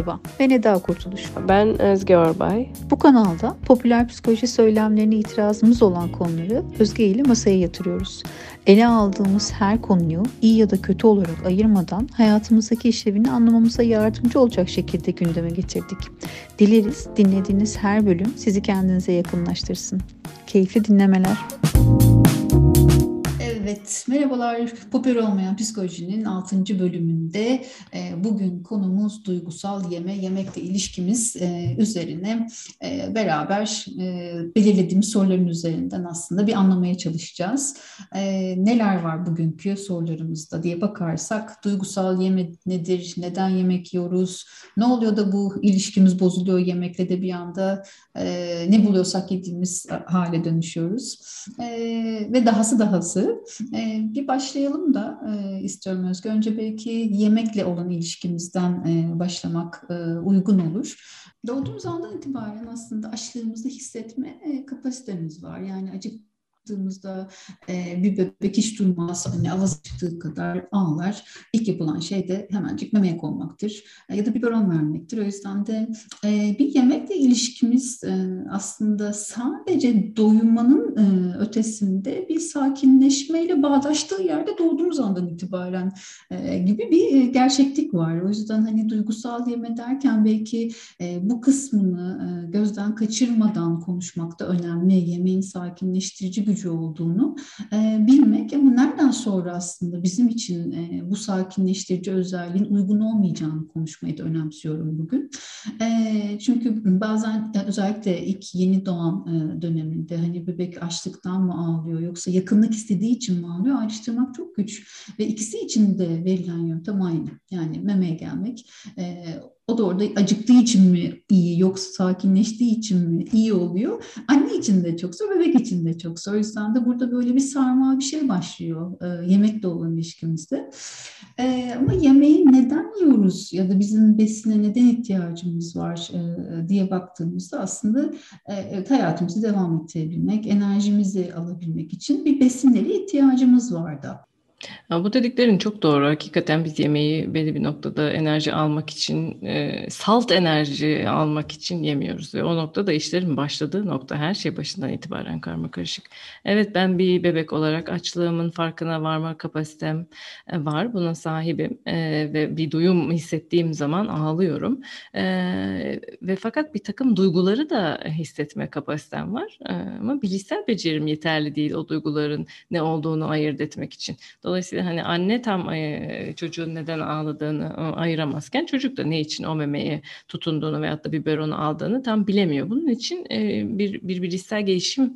Merhaba, ben Eda Kurtuluş. Ben Özge Orbay. Bu kanalda popüler psikoloji söylemlerine itirazımız olan konuları Özge ile masaya yatırıyoruz. Ele aldığımız her konuyu iyi ya da kötü olarak ayırmadan hayatımızdaki işlevini anlamamıza yardımcı olacak şekilde gündeme getirdik. Dileriz dinlediğiniz her bölüm sizi kendinize yakınlaştırsın. Keyifli dinlemeler. Evet, merhabalar. Popüler olmayan psikolojinin 6. bölümünde e, bugün konumuz duygusal yeme, yemekle ilişkimiz e, üzerine e, beraber e, belirlediğimiz soruların üzerinden aslında bir anlamaya çalışacağız. E, neler var bugünkü sorularımızda diye bakarsak duygusal yeme nedir, neden yemek yiyoruz, ne oluyor da bu ilişkimiz bozuluyor yemekle de bir anda e, ne buluyorsak yediğimiz hale dönüşüyoruz e, ve dahası dahası. E, bir başlayalım da e, istiyorum Özgü. Önce belki yemekle olan ilişkimizden e, başlamak e, uygun olur. Doğduğumuz andan itibaren aslında açlığımızı hissetme e, kapasitemiz var. Yani acık baktığımızda e, bir bebek hiç durmaz, hani avaz çıktığı kadar ağlar. İlk yapılan şey de hemencik memeye konmaktır e, ya da biberon vermektir. O yüzden de e, bir yemekle ilişkimiz e, aslında sadece doyumanın e, ötesinde bir sakinleşmeyle bağdaştığı yerde doğduğumuz andan itibaren e, gibi bir gerçeklik var. O yüzden hani duygusal yeme derken belki bu kısmını gözden kaçırmadan konuşmak da önemli. Yemeğin sakinleştirici gücü olduğunu bilmek ama nereden sonra aslında bizim için bu sakinleştirici özelliğin uygun olmayacağını konuşmayı da önemsiyorum bugün. Çünkü bazen özellikle ilk yeni doğan e, döneminde hani bebek açlıktan mı ağlıyor yoksa yakınlık istediği için mi ağlıyor ayrıştırmak çok güç ve ikisi için de verilen yöntem aynı. Yani memeye gelmek e, o da orada acıktığı için mi iyi yoksa sakinleştiği için mi iyi oluyor? Anne için de çok zor, bebek için de çok zor. O yüzden de burada böyle bir sarmal bir şey başlıyor e, yemekle olan ilişkimizde. E, ama yemeği neden yiyoruz ya da bizim besine neden ihtiyacımız var e, diye baktığımızda aslında e, hayatımızı devam ettirebilmek, enerjimizi alabilmek için bir besinlere ihtiyacımız var da. Ya bu dediklerin çok doğru. Hakikaten biz yemeği belli bir noktada enerji almak için, e, salt enerji almak için yemiyoruz. Ve o noktada işlerin başladığı nokta her şey başından itibaren karma karışık. Evet ben bir bebek olarak açlığımın farkına varma kapasitem e, var. Buna sahibim e, ve bir duyum hissettiğim zaman ağlıyorum. Ve fakat bir takım duyguları da hissetme kapasitem var. Ama bilişsel becerim yeterli değil o duyguların ne olduğunu ayırt etmek için. Dolayısıyla hani anne tam e, çocuğun neden ağladığını ayıramazken çocuk da ne için o memeye tutunduğunu veyahut da biberonu aldığını tam bilemiyor. Bunun için bir, bir bilişsel gelişim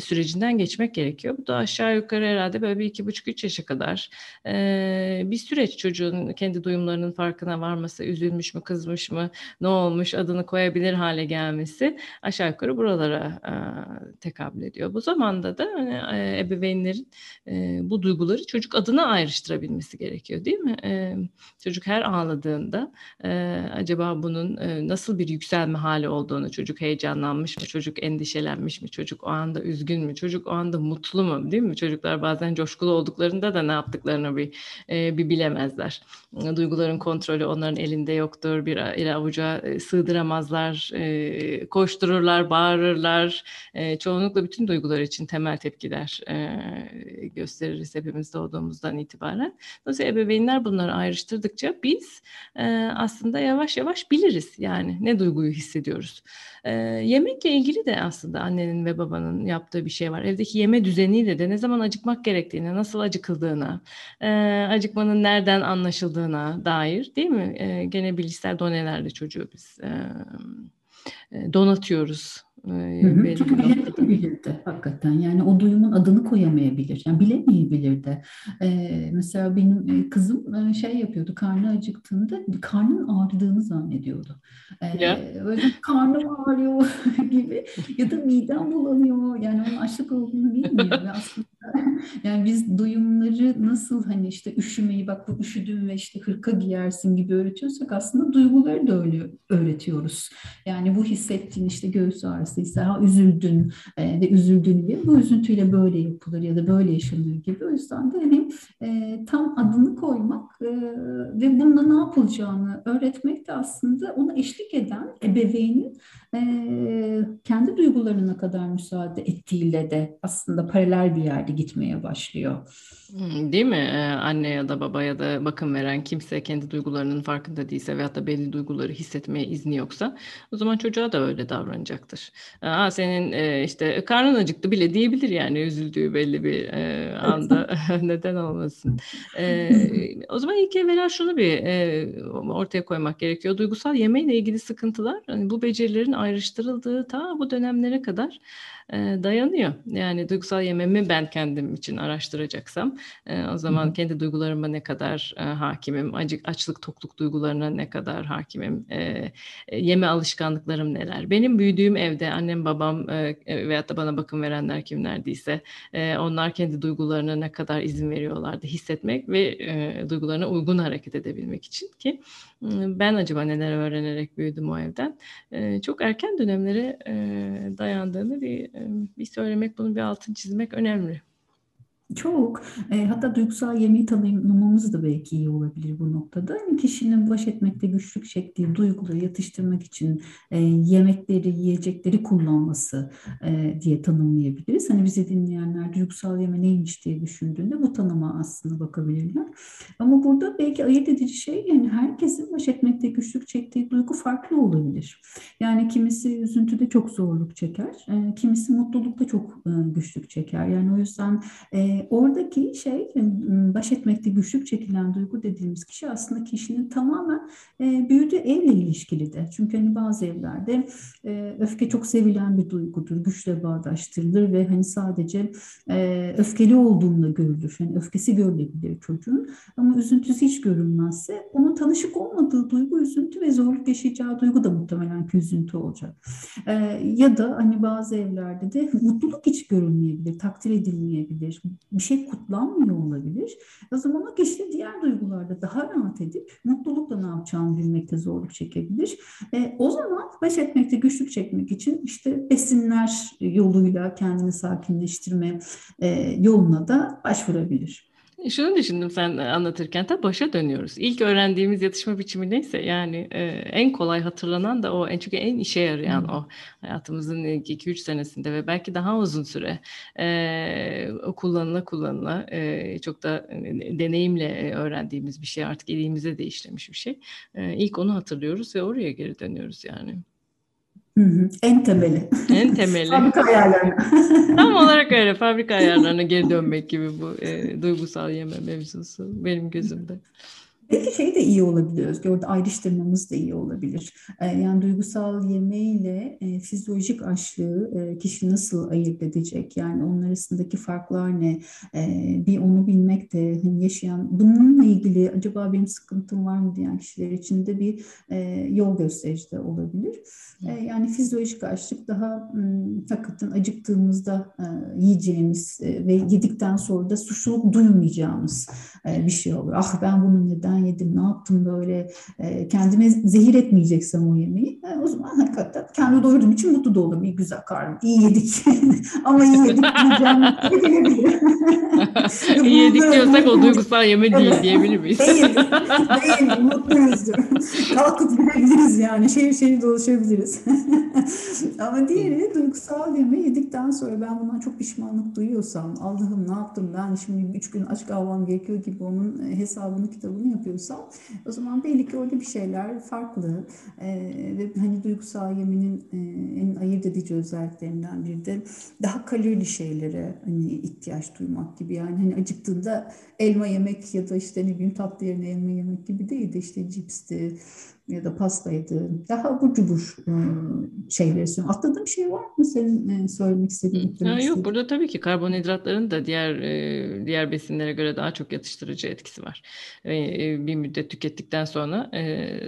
sürecinden geçmek gerekiyor. Bu da aşağı yukarı herhalde böyle bir iki buçuk üç yaşa kadar bir süreç çocuğun kendi duyumlarının farkına varması, üzülmüş mü, kızmış mı, ne olmuş, adını koyabilir hale gelmesi aşağı yukarı buralara tekabül ediyor. Bu zamanda da hani, ebeveynlerin bu duyguları duyguları çocuk adına ayrıştırabilmesi gerekiyor değil mi? E, çocuk her ağladığında e, acaba bunun e, nasıl bir yükselme hali olduğunu, çocuk heyecanlanmış mı, çocuk endişelenmiş mi, çocuk o anda üzgün mü, çocuk o anda mutlu mu değil mi? Çocuklar bazen coşkulu olduklarında da ne yaptıklarını bir, e, bir bilemezler. Duyguların kontrolü onların elinde yoktur, bir ele avuca sığdıramazlar, e, koştururlar, bağırırlar. E, çoğunlukla bütün duygular için temel tepkiler e, gösteririz hepimiz biz doğduğumuzdan itibaren. Dolayısıyla ebeveynler bunları ayrıştırdıkça biz e, aslında yavaş yavaş biliriz yani ne duyguyu hissediyoruz. E, yemekle ilgili de aslında annenin ve babanın yaptığı bir şey var. Evdeki yeme düzeniyle de ne zaman acıkmak gerektiğine, nasıl acıkıldığına, e, acıkmanın nereden anlaşıldığına dair değil mi? E, gene bilişsel donelerle çocuğu biz e, donatıyoruz Hı hı. Çünkü bilemeyebilirdi hakikaten. Yani o duyumun adını koyamayabilir. Yani bilemeyebilir de. Ee, mesela benim kızım şey yapıyordu. Karnı acıktığında karnın ağrıdığını zannediyordu. Ee, ya. Böyle karnım ağrıyor gibi ya da midem bulanıyor. Yani onun açlık olduğunu bilmiyor. Ve aslında yani biz duyumları nasıl hani işte üşümeyi bak bu üşüdüm ve işte hırka giyersin gibi öğretiyorsak aslında duyguları da öyle öğretiyoruz. Yani bu hissettiğin işte göğüs ağrısıysa ha, üzüldün e, ve üzüldüğün gibi bu üzüntüyle böyle yapılır ya da böyle yaşanır gibi. O yüzden de hani e, tam adını koymak e, ve bunda ne yapılacağını öğretmek de aslında ona eşlik eden ebeveynin e, kendi duygularına kadar müsaade ettiğiyle de aslında paralel bir yerde gitmeye başlıyor. Değil mi? Ee, anne ya da baba ya da bakım veren kimse kendi duygularının farkında değilse veyahut da belli duyguları hissetmeye izni yoksa o zaman çocuğa da öyle davranacaktır. Aa, senin e, işte karnın acıktı bile diyebilir yani üzüldüğü belli bir e, anda neden olmasın. E, o zaman ilk evvela şunu bir e, ortaya koymak gerekiyor. Duygusal yemeyle ilgili sıkıntılar hani bu becerilerin ayrıştırıldığı ta bu dönemlere kadar dayanıyor. Yani duygusal yememi ben kendim için araştıracaksam o zaman kendi duygularıma ne kadar hakimim, acık, açlık tokluk duygularına ne kadar hakimim, yeme alışkanlıklarım neler. Benim büyüdüğüm evde annem babam e, veyahut da bana bakım verenler kimlerdiyse onlar kendi duygularına ne kadar izin veriyorlardı hissetmek ve duygularına uygun hareket edebilmek için ki ben acaba neler öğrenerek büyüdüm o evden. Çok erken dönemlere dayandığını bir bir söylemek, bunun bir altını çizmek önemli. Çok. E, hatta duygusal yemeği tanımlamamız da belki iyi olabilir bu noktada. Yani kişinin baş etmekte güçlük çektiği duyguları yatıştırmak için e, yemekleri, yiyecekleri kullanması e, diye tanımlayabiliriz. Hani bizi dinleyenler duygusal yeme neymiş diye düşündüğünde bu tanıma aslında bakabilirler. Ama burada belki ayırt edici şey yani herkesin baş etmekte güçlük çektiği duygu farklı olabilir. Yani kimisi üzüntüde çok zorluk çeker, e, kimisi mutlulukta çok e, güçlük çeker. Yani o yüzden e, oradaki şey baş etmekte güçlük çekilen duygu dediğimiz kişi aslında kişinin tamamen e, büyüdüğü evle ilişkili de. Çünkü hani bazı evlerde e, öfke çok sevilen bir duygudur, güçle bağdaştırılır ve hani sadece e, öfkeli olduğunda görülür. Yani öfkesi görülebilir çocuğun ama üzüntüsü hiç görülmezse onun tanışık olmadığı duygu üzüntü ve zorluk yaşayacağı duygu da muhtemelen ki üzüntü olacak. E, ya da hani bazı evlerde de mutluluk hiç görülmeyebilir, takdir edilmeyebilir bir şey kutlanmıyor olabilir. O zaman o kişi diğer duygularda daha rahat edip mutlulukla ne yapacağını bilmekte zorluk çekebilir. E, o zaman baş etmekte güçlük çekmek için işte besinler yoluyla kendini sakinleştirme e, yoluna da başvurabilir. Şunu düşündüm sen anlatırken tabi başa dönüyoruz. İlk öğrendiğimiz yatışma biçimi neyse yani e, en kolay hatırlanan da o en çünkü en işe yarayan hmm. o hayatımızın ilk 2-3 senesinde ve belki daha uzun süre e, kullanıla kullanıla e, çok da e, deneyimle öğrendiğimiz bir şey artık elimize de işlemiş bir şey. E, ilk onu hatırlıyoruz ve oraya geri dönüyoruz yani. En temeli. En temeli. fabrika ayarlarına. Tam olarak öyle. Fabrika ayarlarına geri dönmek gibi bu e, duygusal yeme mevzusu benim gözümde. Belki şey de iyi olabilir Özge, orada ayrıştırmamız da iyi olabilir. Ee, yani duygusal yemeğiyle e, fizyolojik açlığı e, kişi nasıl ayırt edecek? Yani onun arasındaki farklar ne? E, bir onu bilmek de hani yaşayan, bununla ilgili acaba benim sıkıntım var mı diyen kişiler için de bir e, yol gösterici de olabilir. E, yani fizyolojik açlık daha hakikaten acıktığımızda yiyeceğimiz ve yedikten sonra da suçluluk duymayacağımız bir şey olur. Ah ben bunu neden yedim, ne yaptım böyle? E, kendime zehir etmeyeceksem o yemeği. E, o zaman hakikaten kendi doyurduğum için mutlu da olurum. İyi güzel karnım, iyi yedik. Ama iyi yedik diyeceğim iyi yedik diyorsak o duygusal yeme değil diyebilir miyiz? değil, değil, mutluyuzdur. Kalkıp gidebiliriz yani, şehir şehir dolaşabiliriz. ama diğeri duygusal yeme yedikten sonra ben bundan çok pişmanlık duyuyorsam, Allah'ım ne yaptım? Ben şimdi üç gün aç kalmam gerekiyor gibi onun hesabını kitabını yapıyorsam o zaman belli ki orada bir şeyler farklı e, ve hani duygusal yemenin e, en ayırt edici özelliklerinden biri de daha kalorili şeylere hani ihtiyaç duymak gibi. Yani hani acıktığında elma yemek ya da işte ne bileyim tatlı yerine elma yemek gibi değil de işte cipsti ya da pastaydı. Daha abur cubur e, şeyleri söylüyorum. Atladığım şey var mı senin e, söylemek istediğin? Ha, yok burada tabii ki karbonhidratların da diğer e, diğer besinlere göre daha çok yatıştırıcı etkisi var. Bir müddet tükettikten sonra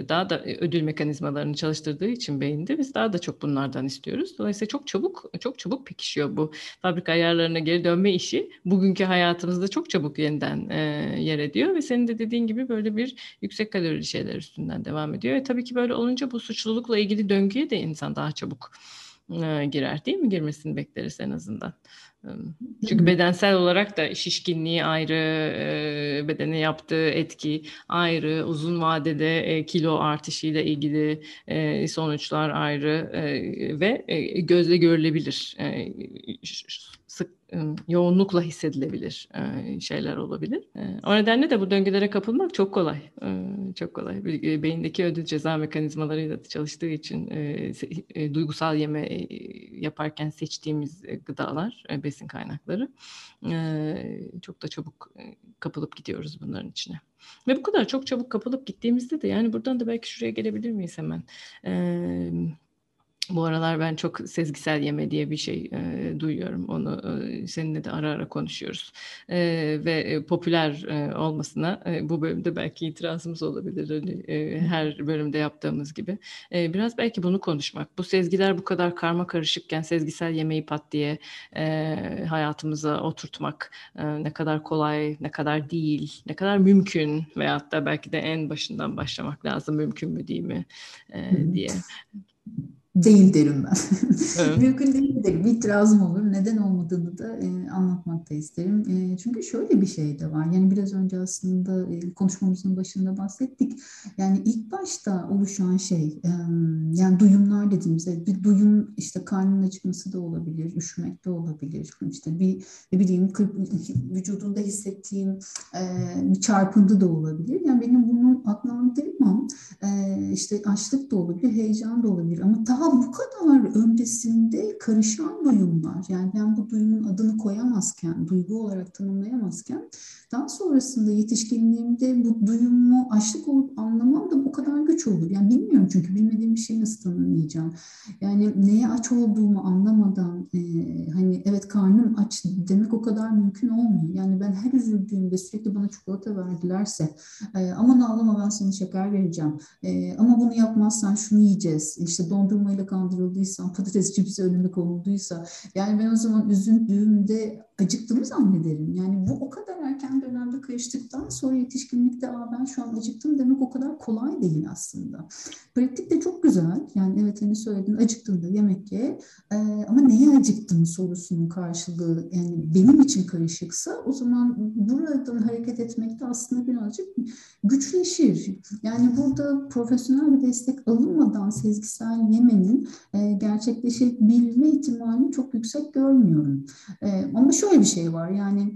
daha da ödül mekanizmalarını çalıştırdığı için beyinde biz daha da çok bunlardan istiyoruz. Dolayısıyla çok çabuk çok çabuk pekişiyor bu fabrika ayarlarına geri dönme işi. Bugünkü hayatımızda çok çabuk yeniden yer ediyor ve senin de dediğin gibi böyle bir yüksek kalorili şeyler üstünden devam ediyor. Ve tabii ki böyle olunca bu suçlulukla ilgili döngüye de insan daha çabuk e, girer değil mi? Girmesini bekleriz en azından. Çünkü bedensel olarak da şişkinliği ayrı, bedene yaptığı etki ayrı, uzun vadede kilo artışıyla ilgili sonuçlar ayrı ve gözle görülebilir sık yoğunlukla hissedilebilir şeyler olabilir. O nedenle de bu döngülere kapılmak çok kolay. Çok kolay. Beyindeki ödül ceza mekanizmalarıyla çalıştığı için duygusal yeme yaparken seçtiğimiz gıdalar, besin kaynakları çok da çabuk kapılıp gidiyoruz bunların içine. Ve bu kadar çok çabuk kapılıp gittiğimizde de yani buradan da belki şuraya gelebilir miyiz hemen? Bu aralar ben çok sezgisel yeme diye bir şey e, duyuyorum. Onu e, seninle de ara ara konuşuyoruz. E, ve e, popüler e, olmasına e, bu bölümde belki itirazımız olabilir. Hani, e, her bölümde yaptığımız gibi. E, biraz belki bunu konuşmak. Bu sezgiler bu kadar karma karışıkken sezgisel yemeği pat diye e, hayatımıza oturtmak e, ne kadar kolay, ne kadar değil, ne kadar mümkün veyahut da belki de en başından başlamak lazım mümkün mü değil mi e, diye değil derim ben. Evet. Mümkün değil derim. İtirazım olur. Neden olmadığını da e, anlatmak da isterim. E, çünkü şöyle bir şey de var. Yani biraz önce aslında e, konuşmamızın başında bahsettik. Yani ilk başta oluşan şey e, yani duyumlar dediğimizde bir duyum işte karnın acıkması da olabilir, üşümek de olabilir. İşte bir ne bileyim vücudunda hissettiğim e, bir çarpıntı da olabilir. Yani benim bunu adlandırmam e, işte açlık da olabilir, heyecan da olabilir ama daha daha bu kadar öncesinde karışan duyumlar yani ben bu duyumun adını koyamazken, duygu olarak tanımlayamazken daha sonrasında yetişkinliğimde bu duyumu açlık olup anlamam da bu kadar güç olur. Yani bilmiyorum çünkü bilmediğim bir şeyi nasıl tanımlayacağım. Yani neye aç olduğumu anlamadan e, hani evet karnım aç demek o kadar mümkün olmuyor. Yani ben her üzüldüğümde sürekli bana çikolata verdilerse e, aman ağlama ben sana şeker vereceğim. E, ama bunu yapmazsan şunu yiyeceğiz. İşte dondurmayla kandırıldıysam, patates cipsi önüme konulduysa yani ben o zaman üzüldüğümde acıktığımı zannederim. Yani bu o kadar erken dönemde karıştıktan sonra yetişkinlikte Aa, ben şu an acıktım demek o kadar kolay değil aslında. Pratik de çok güzel. Yani evet hani söyledin acıktığında yemek ye ee, ama neye acıktın sorusunun karşılığı yani benim için karışıksa o zaman buradan hareket etmek de aslında birazcık güçleşir. Yani burada profesyonel bir destek alınmadan sezgisel yemenin e, gerçekleşebilme ihtimalini çok yüksek görmüyorum. E, ama şöyle bir şey var yani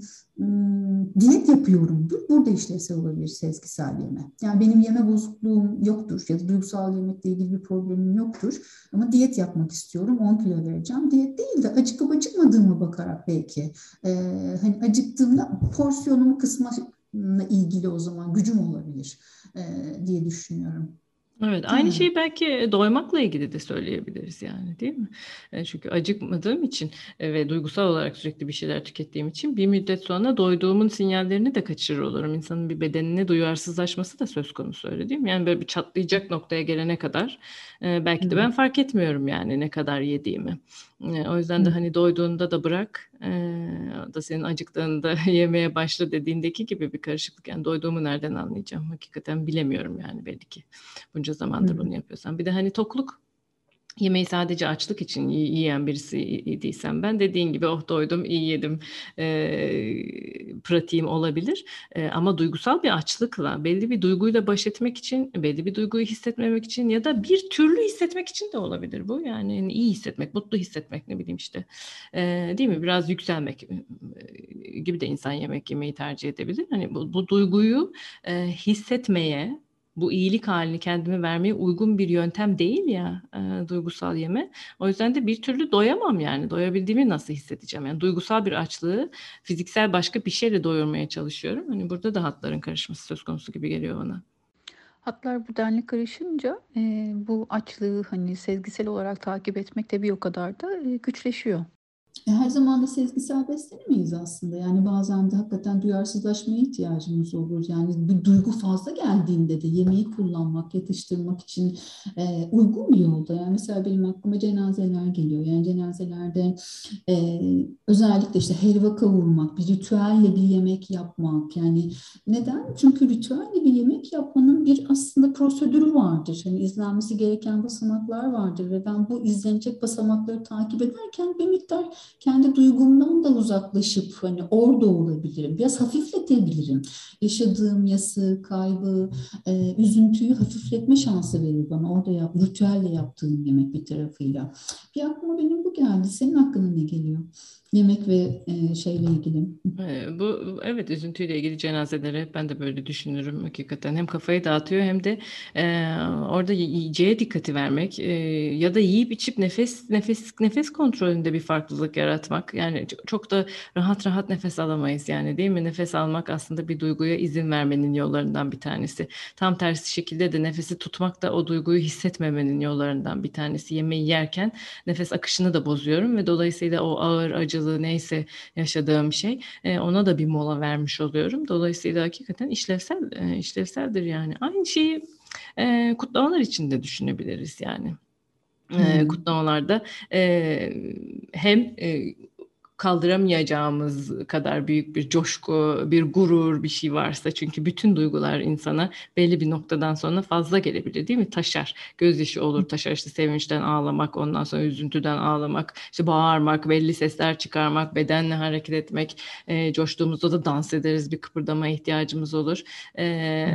diyet yapıyorumdur. Burada işlevsel olabilir sezgisel yeme. Yani benim yeme bozukluğum yoktur ya da duygusal yemekle ilgili bir problemim yoktur. Ama diyet yapmak istiyorum. 10 kilo vereceğim. Diyet değil de acıkıp acıkmadığıma bakarak belki. Ee, hani acıktığımda porsiyonumu kısma ilgili o zaman gücüm olabilir e, diye düşünüyorum. Evet, aynı şeyi belki doymakla ilgili de söyleyebiliriz yani değil mi? E, çünkü acıkmadığım için e, ve duygusal olarak sürekli bir şeyler tükettiğim için bir müddet sonra doyduğumun sinyallerini de kaçırır olurum. İnsanın bir bedenine duyarsızlaşması da söz konusu öyle değil mi? Yani böyle bir çatlayacak noktaya gelene kadar e, belki de ben fark etmiyorum yani ne kadar yediğimi. O yüzden de hani doyduğunda da bırak, da senin acıktığında yemeye başla dediğindeki gibi bir karışıklık. Yani doyduğumu nereden anlayacağım? Hakikaten bilemiyorum yani belli ki. Bunca zamandır bunu yapıyorsam. Bir de hani tokluk yemeği sadece açlık için yiyen birisi idiysem ben. Dediğin gibi oh doydum iyi yedim e, pratiğim olabilir. E, ama duygusal bir açlıkla belli bir duyguyla baş etmek için belli bir duyguyu hissetmemek için ya da bir türlü hissetmek için de olabilir bu. Yani, yani iyi hissetmek mutlu hissetmek ne bileyim işte e, değil mi? Biraz yükselmek gibi de insan yemek yemeyi tercih edebilir. Hani bu, bu duyguyu e, hissetmeye bu iyilik halini kendime vermeye uygun bir yöntem değil ya e, duygusal yeme. O yüzden de bir türlü doyamam yani. Doyabildiğimi nasıl hissedeceğim? Yani duygusal bir açlığı fiziksel başka bir şeyle doyurmaya çalışıyorum. Hani burada da hatların karışması söz konusu gibi geliyor bana. Hatlar bu denli karışınca e, bu açlığı hani sezgisel olarak takip etmek de bir o kadar da e, güçleşiyor. E, her zaman da sezgisel beslenemeyiz aslında. Yani bazen de hakikaten duyarsızlaşmaya ihtiyacımız olur. Yani bir duygu fazla geldiğinde de yemeği kullanmak, yatıştırmak için e, uygun bir yolda. Yani mesela benim aklıma cenazeler geliyor. Yani cenazelerde e, özellikle işte helva kavurmak, bir ritüelle bir yemek yapmak. Yani neden? Çünkü ritüelle bir yemek yapmanın bir aslında prosedürü vardır. Hani izlenmesi gereken basamaklar vardır ve ben bu izlenecek basamakları takip ederken bir miktar kendi duygumdan da uzaklaşıp hani orada olabilirim. Biraz hafifletebilirim. Yaşadığım yası, kaybı, e, üzüntüyü hafifletme şansı verir bana. Orada yap, ritüelle yaptığım yemek bir tarafıyla. Bir aklıma benim geldi. Senin hakkında ne geliyor? Yemek ve e, şeyle ilgili. E, bu evet üzüntüyle ilgili cenazelere ben de böyle düşünürüm hakikaten. Hem kafayı dağıtıyor hem de e, orada yiyeceğe dikkati vermek e, ya da yiyip içip nefes nefes nefes kontrolünde bir farklılık yaratmak. Yani çok da rahat rahat nefes alamayız yani değil mi? Nefes almak aslında bir duyguya izin vermenin yollarından bir tanesi. Tam tersi şekilde de nefesi tutmak da o duyguyu hissetmemenin yollarından bir tanesi. Yemeği yerken nefes akışını da bozuyorum ve dolayısıyla o ağır acılı neyse yaşadığım şey e, ona da bir mola vermiş oluyorum. Dolayısıyla hakikaten işlevsel e, işlevseldir yani. Aynı şeyi e, kutlamalar için de düşünebiliriz yani. Hmm. kutlamalarda hem kaldıramayacağımız kadar büyük bir coşku, bir gurur bir şey varsa çünkü bütün duygular insana belli bir noktadan sonra fazla gelebilir değil mi? Taşar. Gözyaşı olur, taşar işte sevinçten ağlamak, ondan sonra üzüntüden ağlamak, işte bağırmak, belli sesler çıkarmak, bedenle hareket etmek, e, coştuğumuzda da dans ederiz, bir kıpırdama ihtiyacımız olur. E,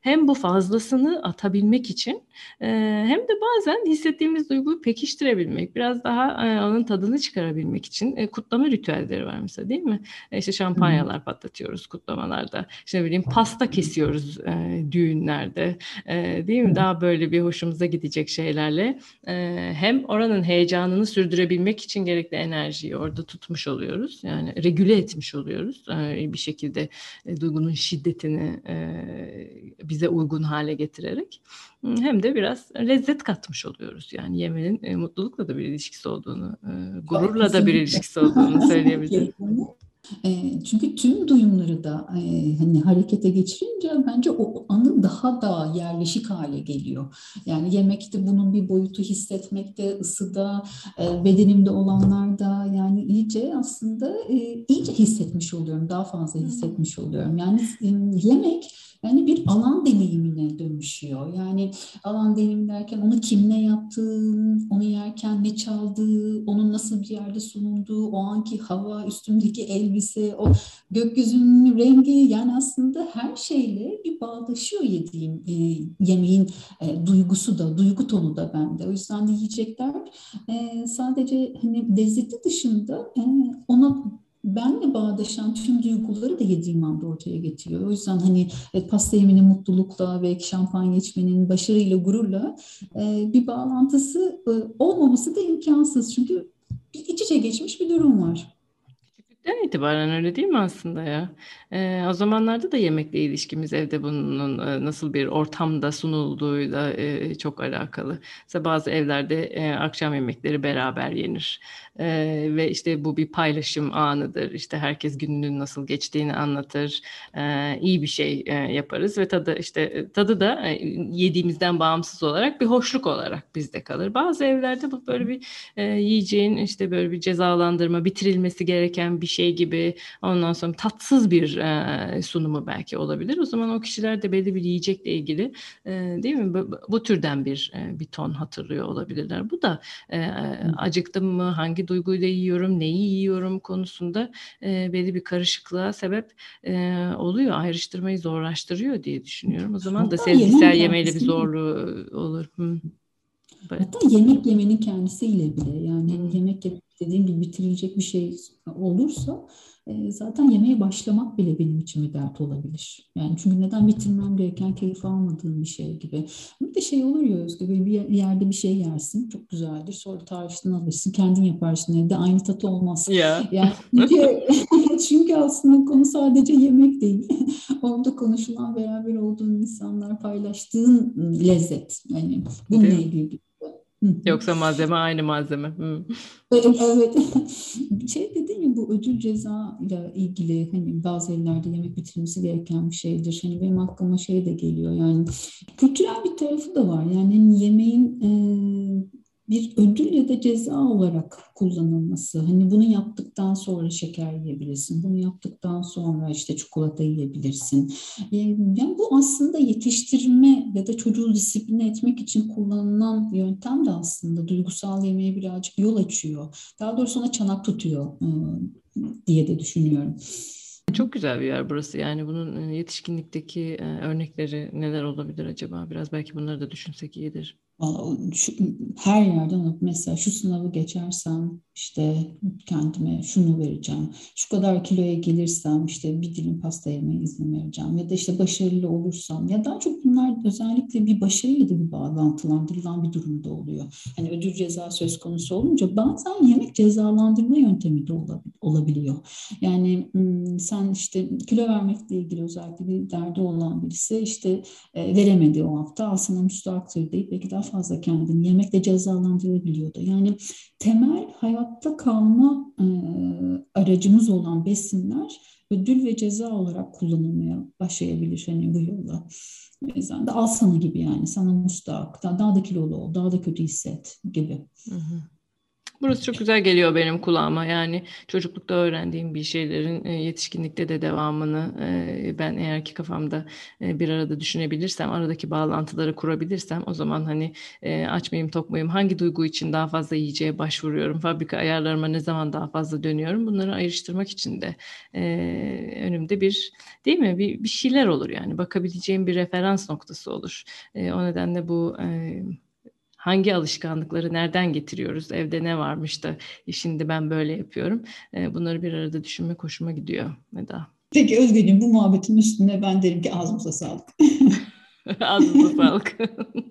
hem bu fazlasını atabilmek için e, hem de bazen hissettiğimiz duyguyu pekiştirebilmek, biraz daha e, onun tadını çıkarabilmek için e, kutlama ritüelleri var mesela değil mi? E işte şampanyalar hmm. patlatıyoruz kutlamalarda. İşte ne bileyim pasta kesiyoruz e, düğünlerde. E, değil mi? Daha böyle bir hoşumuza gidecek şeylerle e, hem oranın heyecanını sürdürebilmek için gerekli enerjiyi orada tutmuş oluyoruz. Yani regüle etmiş oluyoruz. E, bir şekilde e, duygunun şiddetini e, bize uygun hale getirerek hem de biraz lezzet katmış oluyoruz. Yani yemenin e, mutlulukla da bir ilişkisi olduğunu, e, gururla da bir ilişkisi olduğunu söyleyebilirim. E, çünkü tüm duyumları da e, hani harekete geçirince bence o anı daha da yerleşik hale geliyor. Yani yemekte bunun bir boyutu hissetmekte, ısıda, e, bedenimde olanlarda yani iyice aslında e, iyice hissetmiş oluyorum, daha fazla hissetmiş oluyorum. Yani e, yemek yani bir alan deneyimine dönüşüyor. Yani alan deneyim derken onu kimle yaptığın, onu yerken ne çaldığı, onun nasıl bir yerde sunulduğu, o anki hava, üstümdeki elbise, o gökyüzünün rengi yani aslında her şeyle bir bağdaşıyor yediğim e, yemeğin e, duygusu da, duygu tonu da bende. O yüzden de yiyecekler e, sadece hani lezzeti dışında e, ona benle bağdaşan tüm duyguları da yediğim anda ortaya getiriyor. O yüzden hani evet, pasta yeminin mutlulukla ve şampanya içmenin başarıyla, gururla e, bir bağlantısı e, olmaması da imkansız. Çünkü iç içe geçmiş bir durum var. Küçüklükten itibaren öyle değil mi aslında ya? Ee, o zamanlarda da yemekle ilişkimiz evde bunun e, nasıl bir ortamda sunulduğuyla e, çok alakalı. Mesela bazı evlerde e, akşam yemekleri beraber yenir. E, ve işte bu bir paylaşım anıdır. İşte herkes gününün nasıl geçtiğini anlatır. E, iyi bir şey e, yaparız ve tadı işte tadı da e, yediğimizden bağımsız olarak bir hoşluk olarak bizde kalır. Bazı evlerde bu böyle bir e, yiyeceğin işte böyle bir cezalandırma, bitirilmesi gereken bir şey gibi ondan sonra tatsız bir e, sunumu belki olabilir. O zaman o kişiler de belli bir yiyecekle ilgili e, değil mi bu, bu türden bir e, bir ton hatırlıyor olabilirler. Bu da e, acıktım mı, hangi duyguyla yiyorum, neyi yiyorum konusunda e, belli bir karışıklığa sebep e, oluyor. Ayrıştırmayı zorlaştırıyor diye düşünüyorum. O zaman da sezgisel yemeyle bir zorluğu olur. Hı. Hatta yemek yemenin kendisiyle bile yani hmm. yemek dediğim gibi bitirilecek bir şey olursa e, zaten yemeğe başlamak bile benim için bir dert olabilir. Yani çünkü neden bitirmem gereken keyif almadığım bir şey gibi. Bir de şey olur ya Özgür böyle bir yerde bir şey yersin çok güzeldir sonra tariften alırsın kendin yaparsın evde aynı tatı olmaz. Ya. Yani çünkü, çünkü aslında konu sadece yemek değil. Orada konuşulan beraber olduğun insanlar paylaştığın lezzet. Yani bununla ilgili Yoksa malzeme aynı malzeme. Evet, şey dedin ya bu ödül ceza ile ilgili hani bazı evlerde yemek bitirilmesi gereken bir şeydir. Hani benim aklıma şey de geliyor yani kültürel bir tarafı da var. Yani hani yemeğin e, bir ödül ya da ceza olarak kullanılması. Hani bunu yaptıktan sonra şeker yiyebilirsin. Bunu yaptıktan sonra işte çikolata yiyebilirsin. Ee, yani bu aslında yetiştirme ya da çocuğu disipline etmek için kullanılan yöntem de aslında duygusal yemeğe birazcık yol açıyor. Daha doğrusu ona çanak tutuyor ıı, diye de düşünüyorum. Çok güzel bir yer burası. Yani bunun ıı, yetişkinlikteki ıı, örnekleri neler olabilir acaba? Biraz belki bunları da düşünsek iyidir. Şu, her yerden mesela şu sınavı geçersem işte kendime şunu vereceğim. Şu kadar kiloya gelirsem işte bir dilim pasta yemeye izin vereceğim. Ya da işte başarılı olursam ya daha çok bunlar özellikle bir başarıyla da bir bağlantılandırılan bir durumda oluyor. Hani ödül ceza söz konusu olunca bazen yemek cezalandırma yöntemi de olabiliyor. Yani sen işte kilo vermekle ilgili özellikle bir derdi olan birisi işte e, veremedi o hafta sana müstahaktır deyip belki daha fazla kendini yemekle cezalandırabiliyordu. Yani temel hayatta kalma e, aracımız olan besinler ödül ve ceza olarak kullanılmaya başlayabilir hani bu yolla. O yüzden de al sana gibi yani sana müstahak, daha da kilolu ol, daha da kötü hisset gibi. Hı hı. Burası çok güzel geliyor benim kulağıma. Yani çocuklukta öğrendiğim bir şeylerin e, yetişkinlikte de devamını e, ben eğer ki kafamda e, bir arada düşünebilirsem, aradaki bağlantıları kurabilirsem o zaman hani aç mıyım, hangi duygu için daha fazla yiyeceğe başvuruyorum, fabrika ayarlarıma ne zaman daha fazla dönüyorum bunları ayrıştırmak için de önümde bir değil mi bir, bir şeyler olur yani bakabileceğim bir referans noktası olur. O nedenle bu hangi alışkanlıkları nereden getiriyoruz? Evde ne varmış da e, şimdi ben böyle yapıyorum. Bunları bir arada düşünmek hoşuma gidiyor Eda. Peki Özgeciğim bu muhabbetin üstüne ben derim ki ağzımıza sağlık. ağzımıza sağlık.